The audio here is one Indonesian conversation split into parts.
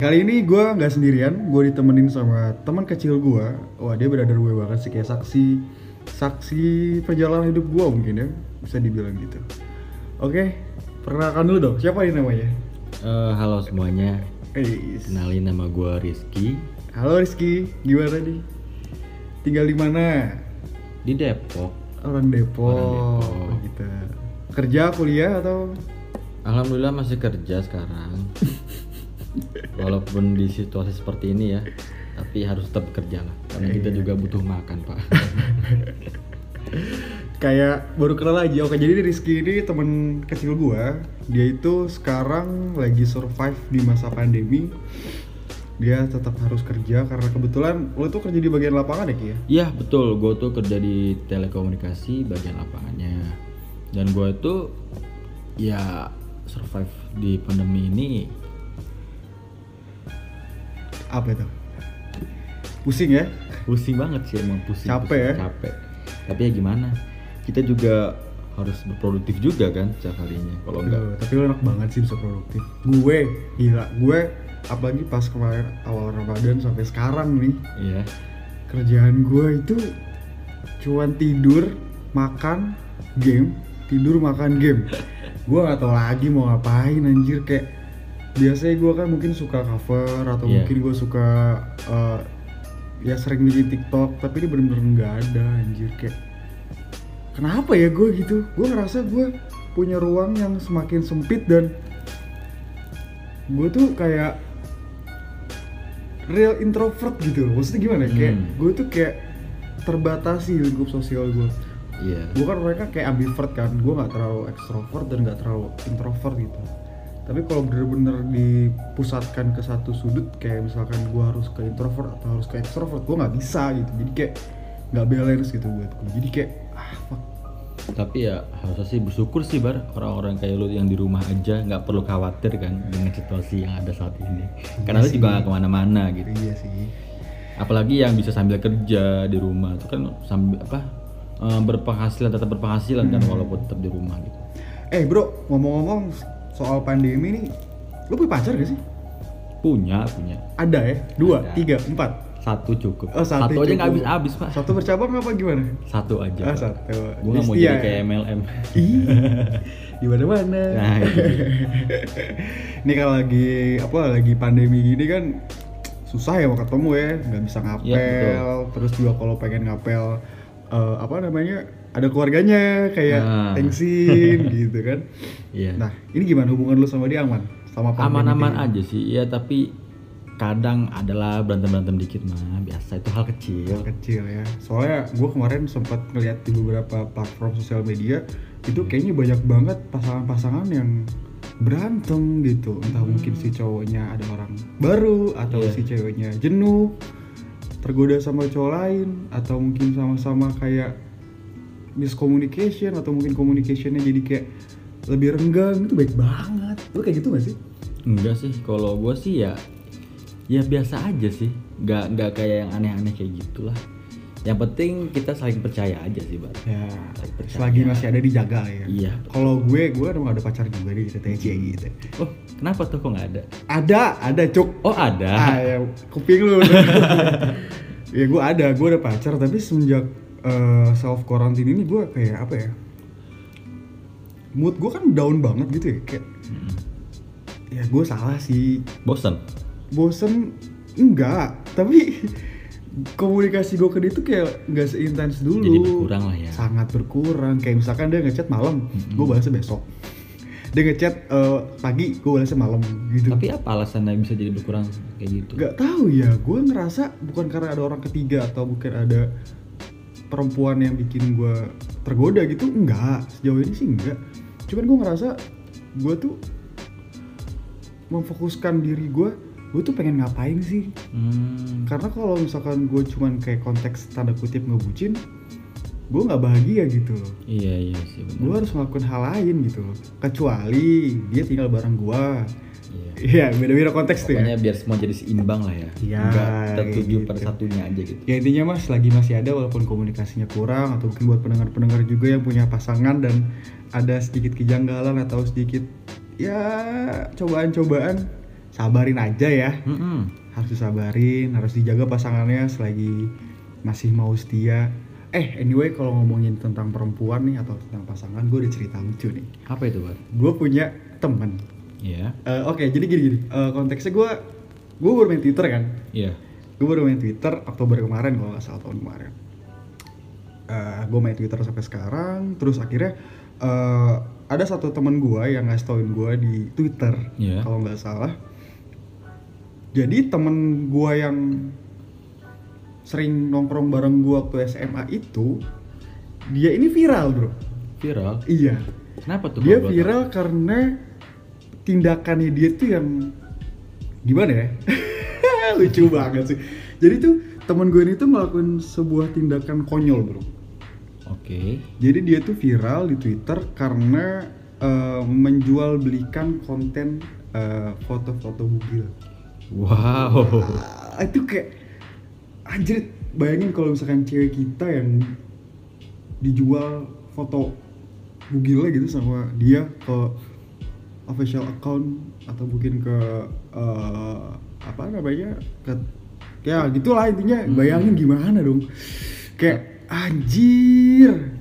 Kali ini gue nggak sendirian, gue ditemenin sama teman kecil gue. Wah dia brother gue banget sih kayak saksi saksi perjalanan hidup gue mungkin ya, bisa dibilang gitu. Oke, perkenalkan dulu dong. Siapa ini namanya? Eh, halo semuanya, Eh, kenalin nama gue Rizky halo Rizky, gimana nih? Tinggal di mana? di Depok. Orang Depok. Orang Depok. Gitu. Kerja, kuliah atau? Alhamdulillah masih kerja sekarang. Walaupun di situasi seperti ini ya, tapi harus tetap kerja lah. Karena kita Iya. juga butuh makan pak. kayak baru kenal aja oke jadi Rizky ini temen kecil gua dia itu sekarang lagi survive di masa pandemi dia tetap harus kerja karena kebetulan lo tuh kerja di bagian lapangan ya Ki ya Iya betul, gue tuh kerja di telekomunikasi bagian lapangannya. Dan gue itu ya survive di pandemi ini apa itu pusing ya pusing banget sih emang pusing. Capek pusing, ya? Capek. Tapi ya gimana? Kita juga harus berproduktif juga kan setiap harinya. Kalau enggak tapi lo enak banget sih bisa produktif gue gila gue apalagi pas kemarin awal Ramadan sampai sekarang nih Iya. kerjaan gue itu cuman tidur makan game tidur makan game gue nggak tahu lagi mau ngapain anjir kayak biasanya gue kan mungkin suka cover atau Iya. mungkin gue suka eh, ya sering bikin TikTok tapi ini bener-bener nggak ada anjir kayak kenapa ya gue gitu gue ngerasa gue punya ruang yang semakin sempit dan gue tuh kayak real introvert gitu loh maksudnya gimana ya? kayak Hmm. gue tuh kayak terbatasi lingkup sosial gue Iya. gue kan mereka kayak ambivert kan gue nggak terlalu ekstrovert dan nggak terlalu introvert gitu tapi kalau bener-bener dipusatkan ke satu sudut kayak misalkan gue harus ke introvert atau harus ke extrovert gue nggak bisa gitu. Jadi kayak nggak balance gitu buat gue jadi kayak ah fuck. Tapi ya harusnya sih bersyukur sih bar. Orang-orang kayak lu yang di rumah aja nggak perlu khawatir kan dengan situasi yang ada saat ini. Karena lu juga nggak ke mana-mana gitu. iya sih. Apalagi yang bisa sambil kerja di rumah itu kan sambil apa eh, berpenghasilan tetap berpenghasilan kan walaupun tetap di rumah gitu. eh bro ngomong-ngomong soal pandemi nih lu punya pacar gak sih Punya punya ada ya dua Ada. tiga empat satu cukup. Oh, satu aja nggak cukup. habis-habis pak. satu bercabang apa gimana Satu aja. ah Pak. satu Gue nggak mau Setia jadi ya? kayak MLM. Di mana-mana. Nah, itu dia. Ini kalau lagi apa lagi pandemi gini kan susah ya mau ketemu ya, nggak bisa ngapel. Iya, betul. Terus juga kalau pengen ngapel eh, apa namanya ada keluarganya kayak Nah. thanksin gitu kan. Iya. Nah ini gimana hubungan lu sama dia aman? Sama aman-aman aja sih ya tapi kadang adalah berantem-berantem dikit mah biasa itu hal kecil kecil ya soalnya gue kemarin sempat ngeliat di beberapa platform sosial media itu kayaknya banyak banget pasangan-pasangan yang berantem gitu entah mungkin si cowoknya ada orang baru atau Iya. si ceweknya jenuh tergoda sama cowok lain atau mungkin sama-sama kayak miscommunication atau mungkin communicationnya jadi kayak lebih renggang itu baik banget. Lu kayak gitu gak sih? Enggak sih kalau gue sih ya ya biasa aja sih. Nggak nggak kayak yang aneh-aneh kayak gitulah. Yang penting kita saling percaya aja sih bar ya Saling percaya. selagi masih ada dijaga ya. Iya. Kalau gue gue emang ada pacar juga nih ceritanya cie gitu. Oh kenapa tuh kok nggak ada? Ada ada cuk. Oh ada? Ah ya kuping lu. Ya gue ada gue ada pacar tapi semenjak self quarantine ini gue kayak apa ya? Mood gue kan down banget gitu ya kayak Mm-mm. ya gue salah sih. Bosan bosen enggak. Tapi komunikasi gue ke dia tuh kayak nggak seintens dulu. Jadi berkurang lah ya. Sangat berkurang. Kayak misalkan dia ngechat malam Mm-mm. gue balasnya besok. Dia ngechat eh, pagi gue balasnya malam gitu. Tapi apa alasannya bisa jadi berkurang kayak gitu? Nggak tahu ya. Gue ngerasa bukan karena ada orang ketiga atau bukan ada perempuan yang bikin gue tergoda gitu? Enggak. Sejauh ini sih enggak. Cuman gue ngerasa gue tuh memfokuskan diri gue gue tuh pengen ngapain sih? Hmm. karena kalau misalkan gue cuman kayak konteks tanda kutip ngebucin gue nggak bahagia gitu loh. Iya iya sih gue harus melakukan hal lain gitu loh. Kecuali dia tinggal bareng gue iya iya beda-beda konteks tuh ya Pokoknya biar semua jadi seimbang lah ya. Iya, Enggak tertuju kayak pada gitu. satunya aja gitu. ya intinya mas lagi masih ada walaupun komunikasinya kurang atau mungkin buat pendengar-pendengar juga yang punya pasangan dan ada sedikit kejanggalan atau sedikit ya cobaan-cobaan sabarin aja ya Mm-mm. harus disabarin harus dijaga pasangannya selagi masih mau setia eh anyway kalau ngomongin tentang perempuan nih atau tentang pasangan gue ada cerita lucu nih Apa itu, Bar? gue punya temen Iya. Eh, oke jadi gini gini Eh, konteksnya gue gue baru main twitter kan Iya. gue baru main twitter Oktober kemarin kalau nggak salah tahun kemarin gue main twitter sampai sekarang terus akhirnya eh, ada satu temen gue yang ngasih tauin gue di twitter Iya. kalau nggak salah jadi temen gue yang sering nongkrong bareng gue waktu SMA itu dia ini viral bro Viral. iya Kenapa tuh? dia viral karena tindakannya dia tuh yang gimana ya lucu banget sih jadi tuh temen gue ini tuh ngelakuin sebuah tindakan konyol bro? Oke. jadi dia tuh viral di twitter karena eh, menjual belikan konten eh, foto-foto bugil Wow. Ah, itu kayak anjir bayangin kalau misalkan cewek kita yang dijual foto bugilnya gitu sama dia ke official account atau mungkin ke eh, apa namanya ke ya gitulah intinya Hmm. bayangin gimana dong kayak anjir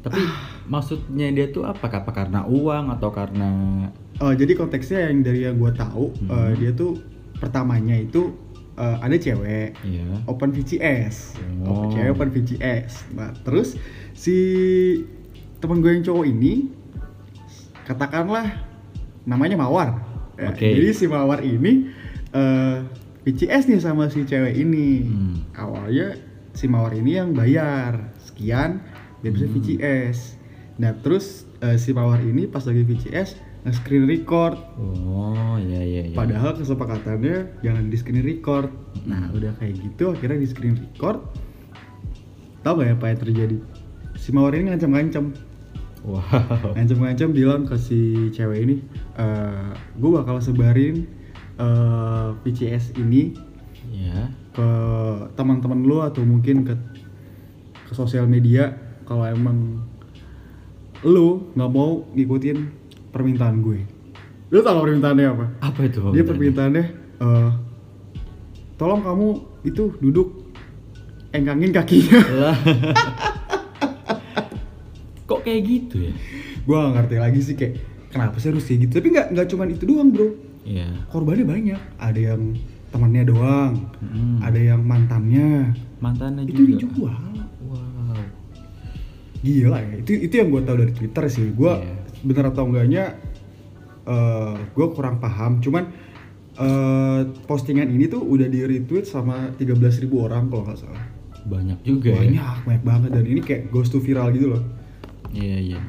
Tapi maksudnya dia tuh apa? Apa karena uang atau karena Eh, jadi konteksnya yang dari yang gue tahu eh, Hmm. dia tuh pertamanya itu eh, ada cewek Iya. open VCS Oh. open cewek open VCS nah terus si temen gue yang cowok ini katakanlah namanya Mawar Ya, jadi si Mawar ini VCS nih sama si cewek ini Hmm. awalnya si Mawar ini yang bayar sekian dia bisa Hmm. VCS nah terus eh, si Mawar ini pas lagi VCS nge-screen record Oh, iya iya iya. Padahal kesepakatannya jangan di screen record. Nah udah kayak gitu akhirnya di screen record. Tahu gak ya apa yang terjadi? Si Mawar ini ngancam-ngancam, Wow. ngancam-ngancam bilang ke si cewek ini, eh gue bakal sebarin eh VCS ini Iya. ke teman-teman lu atau mungkin ke ke sosial media kalau emang lu nggak mau ngikutin permintaan gue. Lu tau gak permintaannya apa? Apa itu? dia permintaannya eh tolong kamu itu duduk engkangin kakinya kayak gitu ya? gue gak ngerti lagi sih kayak kenapa sih harus kayak gitu tapi nggak nggak cuman itu doang bro Iya. korbannya banyak ada yang temannya doang Mm. ada yang mantannya Mantannya itu juga. dijual Wow. gila ya itu itu yang gue tahu dari twitter sih gue Iya. bener atau enggaknya eh gue kurang paham cuman eh postingan ini tuh udah di retweet sama 13.000 orang kalau nggak salah Banyak juga ya. banyak banyak banget dan ini kayak ghost to viral gitu loh Iya iya.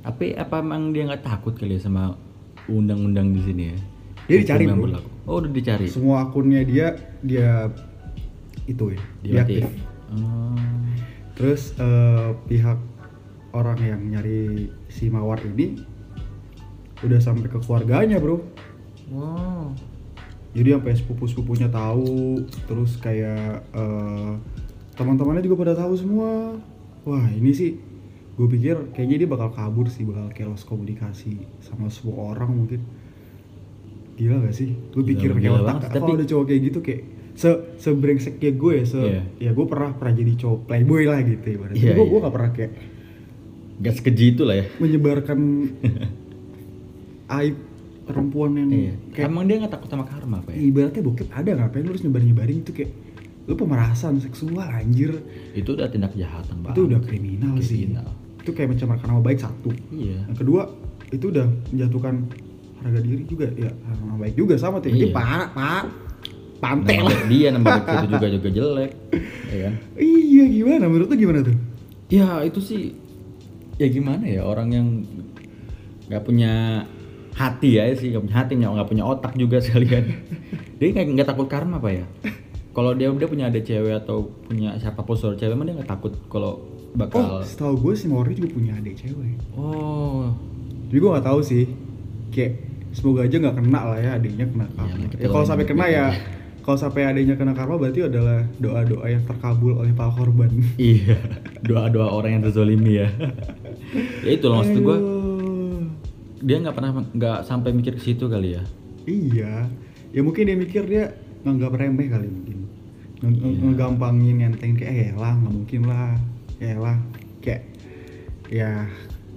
Tapi apa emang dia nggak takut kali ya sama undang-undang di sini ya? Dia dicari, yang bro. berlaku. Oh udah dicari. semua akunnya dia dia itu ya Diaktif. diaktif Oh. terus eh, pihak orang yang nyari si mawar ini udah sampai ke keluarganya bro Wow. jadi sampai sepupu sepupunya tahu terus kayak eh, teman-temannya juga pada tahu semua wah ini sih gue pikir kayaknya dia bakal kabur sih bakal lost komunikasi sama semua orang mungkin gila gak sih gue pikir kayak otak banget, kalau tapi- ada cowok kayak gitu kayak se sebrengsek kayak gue ya se Iya. ya gue pernah pernah jadi cowok playboy lah gitu ibaratnya Iya, gue iya. gue gak pernah kayak Gak sekeji itu lah ya. menyebarkan aib perempuan yang Iya. kayak Emang dia nggak takut sama karma apa ya? ibaratnya bokep ada ngapain lu harus nyebar nyebarin itu kayak lu pemerasan seksual anjir Itu udah tindak kejahatan banget. itu udah kriminal, sih Kriminal. Itu kayak mencemarkan nama baik satu. Iya. yang kedua itu udah menjatuhkan harga diri juga. Ya nama baik juga sama tuh Iya. Dia pak pak. Pantai Nama lah. dia nama baik itu juga juga jelek. Ya kan? iya gimana? Menurut lu gimana tuh? Ya itu sih ya gimana ya? Orang yang nggak punya hati ya sih. Nggak punya hati nggak punya otak juga sekalian. Dia kayak nggak takut karma apa ya? Kalau dia dia punya ada cewek atau punya siapa pun saudara cewek emang dia nggak takut kalau oh bakal setahu gue si Mori juga punya adik cewek. Oh. Jadi gue nggak tahu sih. Kayak semoga aja nggak kena lah ya adiknya kena karma. Iya, kita ya, kalau doain sampai kena ya kalau sampai adiknya kena karma berarti adalah doa doa yang terkabul oleh para korban. Iya doa doa orang yang terzolimi ya. Ya itu loh maksud gue dia nggak pernah nggak sampai mikir ke situ kali ya. Iya. Ya mungkin dia mikir dia nganggap remeh kali mungkin. Iya. ngegampangin enteng kayak eh lah nggak mungkin lah ya lah kayak ya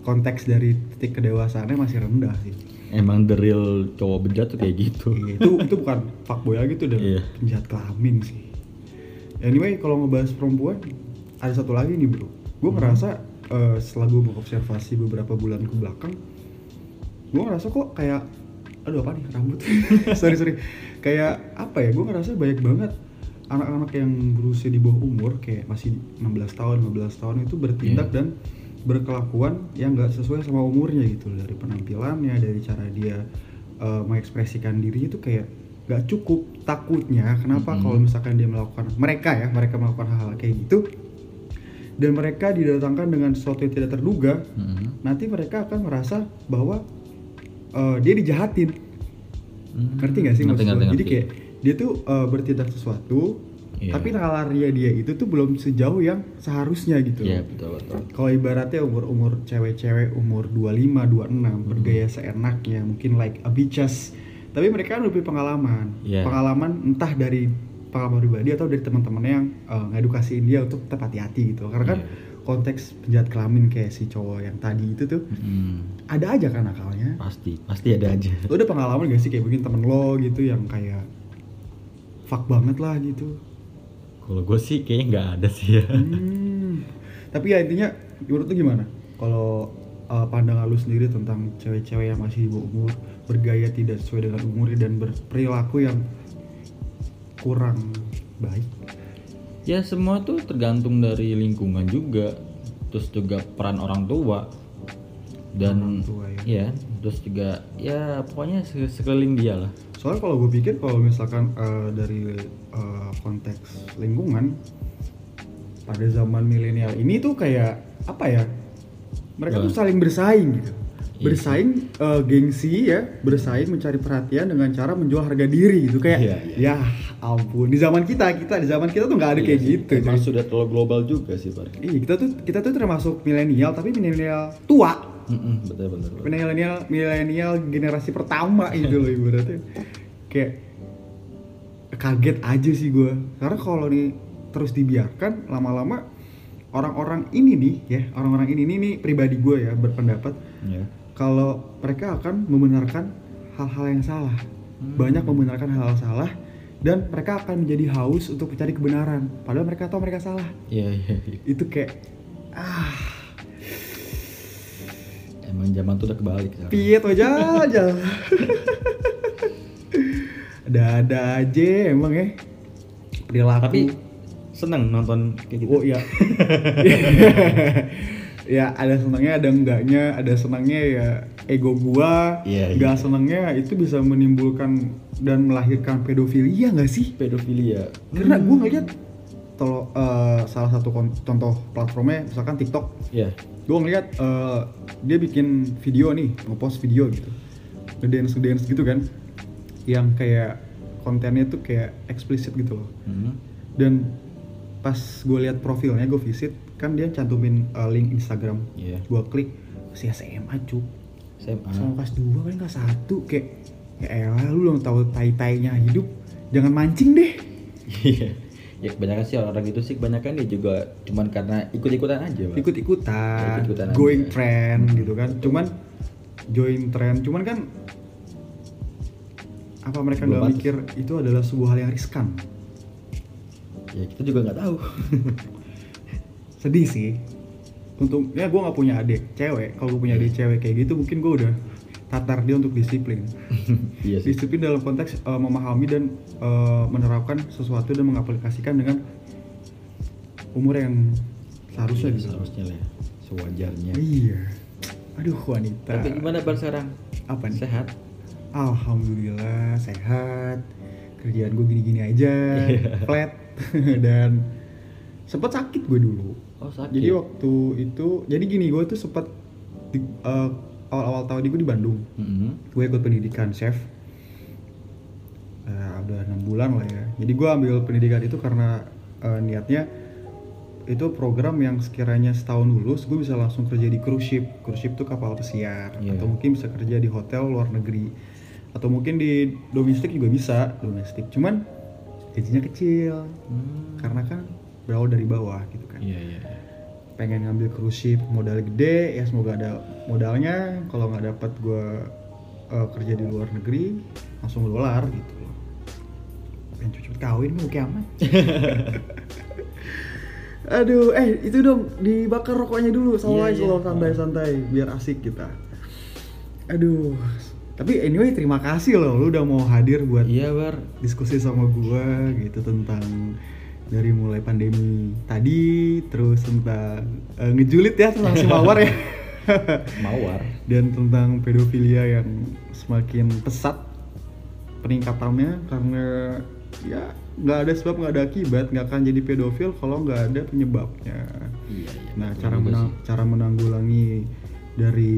konteks dari titik kedewasaannya masih rendah sih. Emang the real cowok bejat tuh kayak gitu. Iya, itu itu bukan fuckboy lagi tuh udah Iya. penjahat kelamin sih. Anyway kalau ngebahas perempuan ada satu lagi nih bro. Gue ngerasa eh, setelah gue mengobservasi beberapa bulan ke belakang gue ngerasa kok kayak aduh apa nih rambut? Sorry sorry. Kayak apa ya gue ngerasa banyak banget anak-anak yang berusia di bawah umur kayak masih 16 tahun 15 tahun itu bertindak Iya. dan berkelakuan yang nggak sesuai sama umurnya gitu dari penampilannya dari cara dia eh, mengekspresikan dirinya itu kayak nggak cukup takutnya kenapa Mhm. kalau misalkan dia melakukan mereka ya mereka melakukan hal-hal kayak gitu dan mereka didatangkan dengan sesuatu yang tidak terduga Mhm. nanti mereka akan merasa bahwa eh, dia dijahatin Hmm. ngerti gak sih Ngerti, maksud ngerti, gua? jadi kayak dia tuh eh, bertindak sesuatu Iya. tapi nalarnya dia itu tuh belum sejauh yang seharusnya gitu Iya betul betul. kalau ibaratnya umur-umur cewek-cewek umur 25, 26 bergaya seenaknya mungkin like a bitches tapi mereka kan lebih pengalaman Iya. pengalaman entah dari pengalaman pribadi atau dari teman-temannya yang uh, ngedukasiin dia untuk tetap hati-hati gitu karena kan Iya. konteks penjahat kelamin kayak si cowok yang tadi itu tuh Hmm. ada aja kan akalnya Pasti pasti ada aja. lo ada pengalaman gak sih kayak mungkin temen lo gitu yang kayak fuck banget lah gitu Kalau gue sih kayaknya nggak ada sih ya. Hmm. Tapi ya intinya menurut lu gimana? Kalau uh, pandangan lu sendiri tentang cewek-cewek yang masih di bawah umur, bergaya tidak sesuai dengan umurnya dan berperilaku yang kurang baik. Ya semua tuh tergantung dari lingkungan juga, terus juga peran orang tua dan Orang tua, ya. ya, terus juga ya pokoknya se- sekeliling dia lah. Soalnya kalau gue pikir kalau misalkan uh, dari uh, konteks lingkungan pada zaman milenial ini tuh kayak apa ya? Mereka tuh saling bersaing gitu. Iya Bersaing uh, gengsi ya, bersaing mencari perhatian dengan cara menjual harga diri gitu kayak Iya, iya. ya ampun di zaman kita kita di zaman kita tuh nggak ada kayak Iya sih, gitu. Emang sudah terlalu global juga sih pak. Iya kita tuh kita tuh termasuk milenial tapi milenial tua Mm-mm, betul betul. milenial milenial generasi pertama gitu loh ibaratnya kayak kaget aja sih gue karena kalau nih terus dibiarkan lama-lama orang-orang ini nih ya orang-orang ini nih, nih pribadi gue ya berpendapat Ya. kalau mereka akan membenarkan hal-hal yang salah Hmm. banyak membenarkan hal-hal salah dan mereka akan menjadi haus untuk mencari kebenaran padahal mereka tahu mereka salah Iya iya. iya. itu kayak ah Emang zaman tuh udah kebalik tuh aja aja ada-ada aja emang ya. Perilaku. Tapi seneng nonton kayak gitu. oh iya. Ya ada senangnya ada enggaknya. Ada senangnya ya ego gua. Iya, nggak iya. senangnya itu bisa menimbulkan dan melahirkan pedofilia nggak sih? Pedofilia. karena gua ngeliat kalau eh, salah satu contoh platformnya misalkan TikTok. Ya. Gue ngeliat eh, dia bikin video nih ngepost video gitu ngedance ngedance gitu kan yang kayak kontennya tuh kayak eksplisit gitu loh Hmm. dan pas gue lihat profilnya gue visit kan dia cantumin eh, link Instagram Iya. gue klik masih SMA cuk SMA. sama kelas 2 kan kelas 1 kayak ya elah lu belum tahu tai-tainya hidup jangan mancing deh Iya. Ya kebanyakan sih orang gitu sih kebanyakan dia juga cuman karena ikut-ikutan aja, Pak. ikut-ikutan. Ikut-ikutan going aja. trend gitu kan. Cuman join trend cuman kan apa mereka nggak mikir itu adalah sebuah hal yang riskan. Ya kita juga nggak tahu. sedih sih. Untuk ya gue nggak punya adik cewek. Kalau gue punya adik cewek kayak gitu mungkin gue udah tatar dia untuk disiplin iya sih. disiplin dalam konteks eh, memahami dan eh, menerapkan sesuatu dan mengaplikasikan dengan umur yang seharusnya Iya, gitu seharusnya lah ya. Sewajarnya. iya aduh wanita Tapi gimana bar sekarang? apa nih Sehat? Alhamdulillah sehat kerjaan gue gini-gini aja Iya. flat dan sempat sakit gue dulu Oh sakit. jadi waktu itu jadi gini gue tuh sempat di- eh, awal-awal tahun ini gue di Bandung. Mm-mm. gue ikut pendidikan chef. Eh, udah enam bulan lah ya. Jadi gue ambil pendidikan itu karena eh, niatnya itu program yang sekiranya setahun lulus gue bisa langsung kerja di cruise ship. Cruise ship tuh kapal pesiar. Iya. atau mungkin bisa kerja di hotel luar negeri. Atau mungkin di domestik juga bisa domestik. Cuman gajinya kecil. Hmm. karena kan berawal dari bawah gitu kan. Iya iya. Pengen ngambil cruise ship modal gede ya semoga ada modalnya. Kalau nggak dapat gue kerja di luar negeri langsung dolar gitu loh. Pengen cepet kawin mau kiamat aduh eh itu dong dibakar rokoknya dulu Iya, soalnya iya. slow santai-santai biar asik kita. Aduh tapi anyway terima kasih loh lu udah mau hadir buat Iya bar. diskusi sama gua gitu tentang dari mulai pandemi tadi terus tentang eh, ngejulit ya tentang si mawar ya Mawar. dan tentang pedofilia yang semakin pesat peningkatannya karena ya nggak ada sebab nggak ada akibat nggak akan jadi pedofil kalau nggak ada penyebabnya Iya iya. nah cara menang sih. cara menanggulangi dari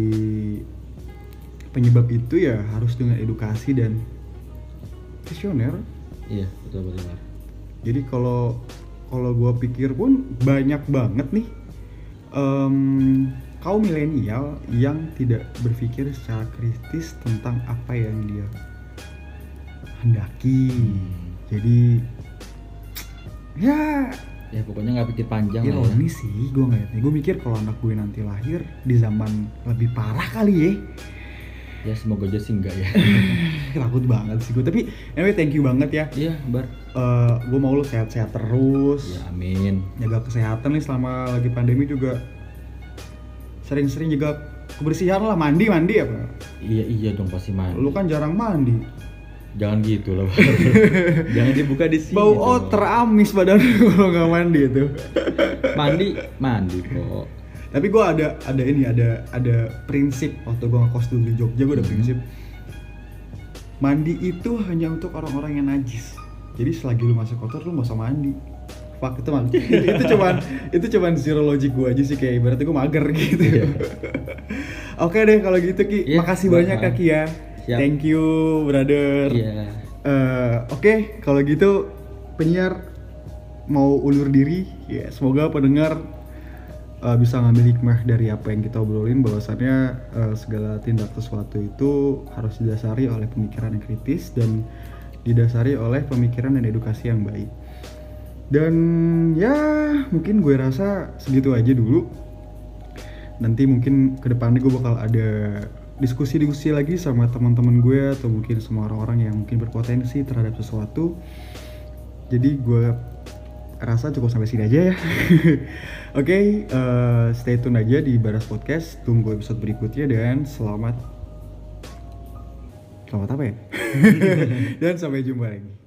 penyebab itu ya harus dengan edukasi dan visioner Iya betul betul. Jadi kalau kalau gue pikir pun banyak banget nih em, kaum milenial yang tidak berpikir secara kritis tentang apa yang dia hendaki Hmm. jadi ya Ya pokoknya nggak pikir panjang lah ya. sih gue ngeliatnya gue mikir kalau anak gue nanti lahir di zaman lebih parah kali ya Ya semoga aja sih enggak ya. takut banget sih gue tapi anyway thank you banget ya Iya bar. gue mau lu sehat-sehat terus Ya amin. jaga kesehatan nih selama lagi pandemi juga sering-sering jaga kebersihan lah mandi mandi apa Iya iya dong pasti mandi. lu kan jarang mandi Jangan gitu lah. Bar. Jangan dibuka di sini. bau dong. oter amis badan kalau nggak mandi itu Mandi mandi kok. Tapi gue ada ada ini ada ada prinsip waktu gue ngekos dulu di Jogja gue ada Hmm. prinsip. Mandi itu hanya untuk orang-orang yang najis. Jadi selagi lu masih kotor lu nggak usah mandi. Fuck itu man itu, itu cuman itu cuman zero logic gue aja sih kayak ibaratnya gue mager gitu. Iya. oke deh kalau gitu ki. Iya, makasih banyak ya ki ya. Siap. thank you brother. Iya. Eh, oke kalau gitu penyiar mau undur diri. Ya semoga pendengar eh, bisa ngambil hikmah dari apa yang kita obrolin bahwasannya eh, segala tindak sesuatu itu harus didasari oleh pemikiran yang kritis dan didasari oleh pemikiran dan edukasi yang baik. Dan ya mungkin gue rasa segitu aja dulu. Nanti mungkin ke depannya gue bakal ada diskusi-diskusi lagi sama teman-teman gue atau mungkin semua orang-orang yang mungkin berpotensi terhadap sesuatu. Jadi gue rasa cukup sampai sini aja ya. Oke eh, stay tune aja di Baras Podcast. Tunggu episode berikutnya dan selamat selamat apa ya? Dan sampai jumpa lagi